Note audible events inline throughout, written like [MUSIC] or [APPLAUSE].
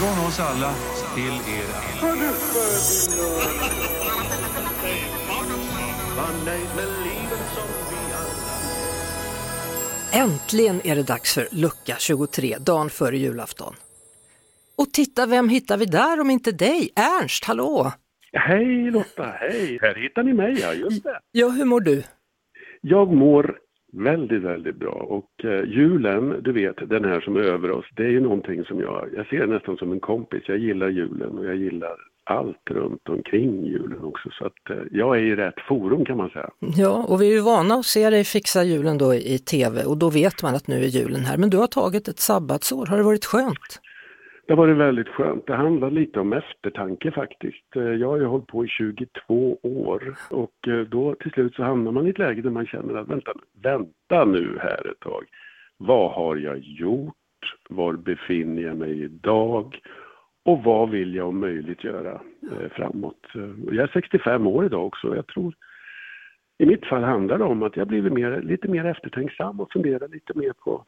Från oss alla till er Äntligen är det dags för lucka 23, dagen före julafton. Och titta, vem hittar vi där om inte dig? Ernst, hallå! Hej Lotta, hej! Här hittar ni mig, ja just det. Ja, hur mår du? Jag mår väldigt, väldigt bra och eh, julen, du vet, den här som är över oss, det är ju någonting som jag, jag ser nästan som en kompis. Jag gillar julen och jag gillar allt runt omkring julen också så att eh, jag är i rätt forum kan man säga. Ja, och vi är ju vana att se dig fixa julen då i tv och då vet man att nu är julen här. Men du har tagit ett sabbatsår, har det varit skönt? Det har varit väldigt skönt. Det handlar lite om eftertanke faktiskt. Eh, jag har ju hållit på i 22 år och eh, då till slut så hamnar man i ett läge där man känner att vänta, vänta nu här ett tag. Vad har jag gjort? Var befinner jag mig idag? Och vad vill jag om möjligt göra eh, framåt? Jag är 65 år idag också. Jag tror i mitt fall handlar det om att jag blivit mer, lite mer eftertänksam och funderar lite mer på,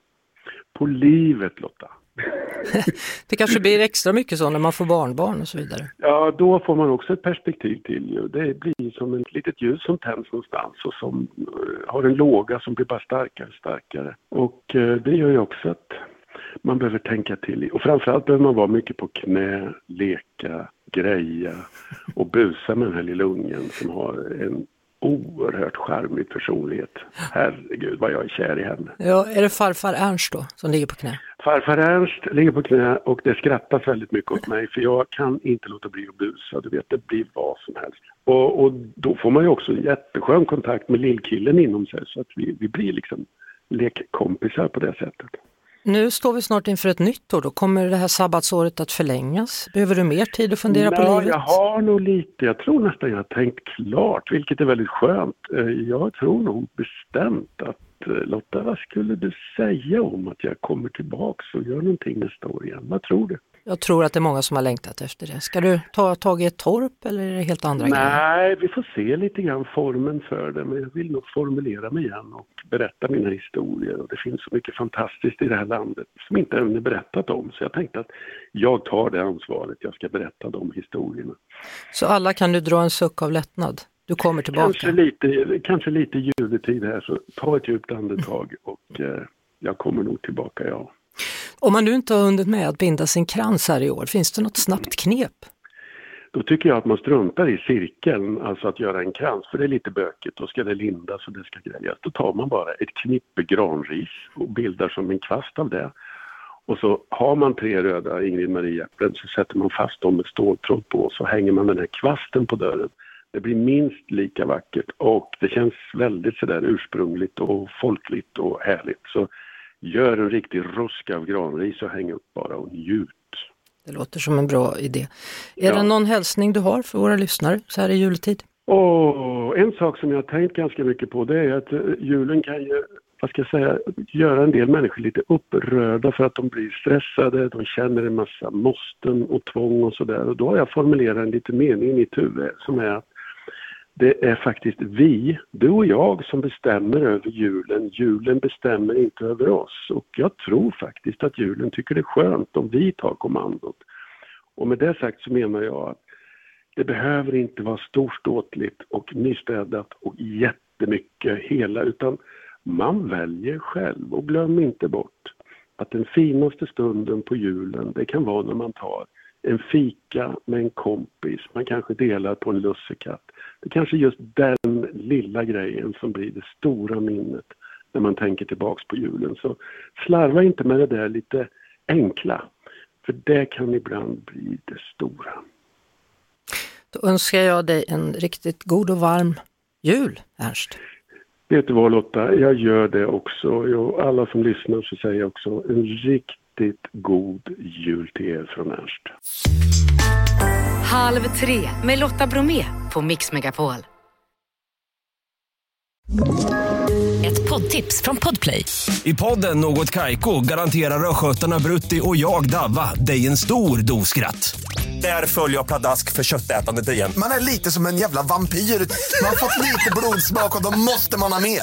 på livet Lotta. [LAUGHS] Det kanske blir extra mycket så när man får barnbarn och så vidare. Ja, då får man också ett perspektiv till ju. Det blir som ett litet ljus som tänds någonstans och som eh, har en låga som blir bara starkare och starkare. Och eh, det gör ju också att man behöver tänka till. Och framförallt behöver man vara mycket på knä, leka, greja och busa med den här lilla ungen som har en oerhört charmig personlighet. Herregud vad jag är kär i henne. Ja, är det farfar Ernst då som ligger på knä? Farfar Ernst ligger på knä och det skrattas väldigt mycket åt mig för jag kan inte låta bli att busa. Du vet, det blir vad som helst. Och, och då får man ju också jätteskön kontakt med lillkillen inom sig så att vi, vi blir liksom lekkompisar på det sättet. Nu står vi snart inför ett nytt år, då kommer det här sabbatsåret att förlängas? Behöver du mer tid att fundera på Nå, livet? Jag har nog lite, jag tror nästan jag har tänkt klart, vilket är väldigt skönt. Eh, Jag tror nog bestämt att eh, Lotta, vad skulle du säga om att jag kommer tillbaks och gör någonting nästa år igen? Vad tror du? Jag tror att det är många som har längtat efter det. Ska du ta tag i ett torp eller är det helt andra grejer? Nej, vi får se lite grann formen för det, men jag vill nog formulera mig igen och berätta mina historier. Och det finns så mycket fantastiskt i det här landet som inte än är berättat om, så jag tänkte att jag tar det ansvaret, jag ska berätta de historierna. Så alla kan du dra en suck av lättnad? Du kommer tillbaka? Kanske lite, kanske lite juletid här, så ta ett djupt andetag och eh, jag kommer nog tillbaka, ja. Om man nu inte har hunnit med att binda sin krans här i år, finns det något snabbt knep? Då tycker jag att man struntar i cirkeln, alltså att göra en krans, för det är lite bökigt. Då ska det lindas och det ska grejas. Då tar man bara ett knippe granris och bildar som en kvast av det. Och så har man tre röda Ingrid Marie-äpplen så sätter man fast dem med ståltråd på och så hänger man den här kvasten på dörren. Det blir minst lika vackert och det känns väldigt sådär ursprungligt och folkligt och härligt. Så gör en riktig rusk av granris och häng upp bara och njut. Det låter som en bra idé. Är Ja. det någon hälsning du har för våra lyssnare så här i juletid? Och en sak som jag har tänkt ganska mycket på det är att eh, julen kan ju, vad ska jag säga, göra en del människor lite upprörda för att de blir stressade, de känner en massa måsten och tvång och sådär. Och då har jag formulerat en liten mening i mitt huvud som är att det är faktiskt vi, du och jag, som bestämmer över julen. Julen bestämmer inte över oss. Och jag tror faktiskt att julen tycker det är skönt om vi tar kommandot. Och med det sagt så menar jag att det behöver inte vara storståtligt och nystädat och jättemycket hela utan man väljer själv och glöm inte bort att den finaste stunden på julen det kan vara när man tar en fika med en kompis, man kanske delar på en lussekatt. Det är kanske just den lilla grejen som blir det stora minnet när man tänker tillbaks på julen. Så slarva inte med det där lite enkla, för det kan ibland bli det stora. Då önskar jag dig en riktigt god och varm jul, Ernst. Vet du vad Lotta, jag gör det också. Och alla som lyssnar så säger jag också en riktigt riktigt god jul till er från Ernst. Halv tre med Lotta Bromé på Mix Megapol. Ett poddtips från Podplay. I podden Något Kaiko garanterar östgötarna Brutti och jag, Davva, dig en stor dos skratt. Där följer jag pladask för köttätandet igen. Man är lite som en jävla vampyr. Man har fått lite blodsmak och då måste man ha mer.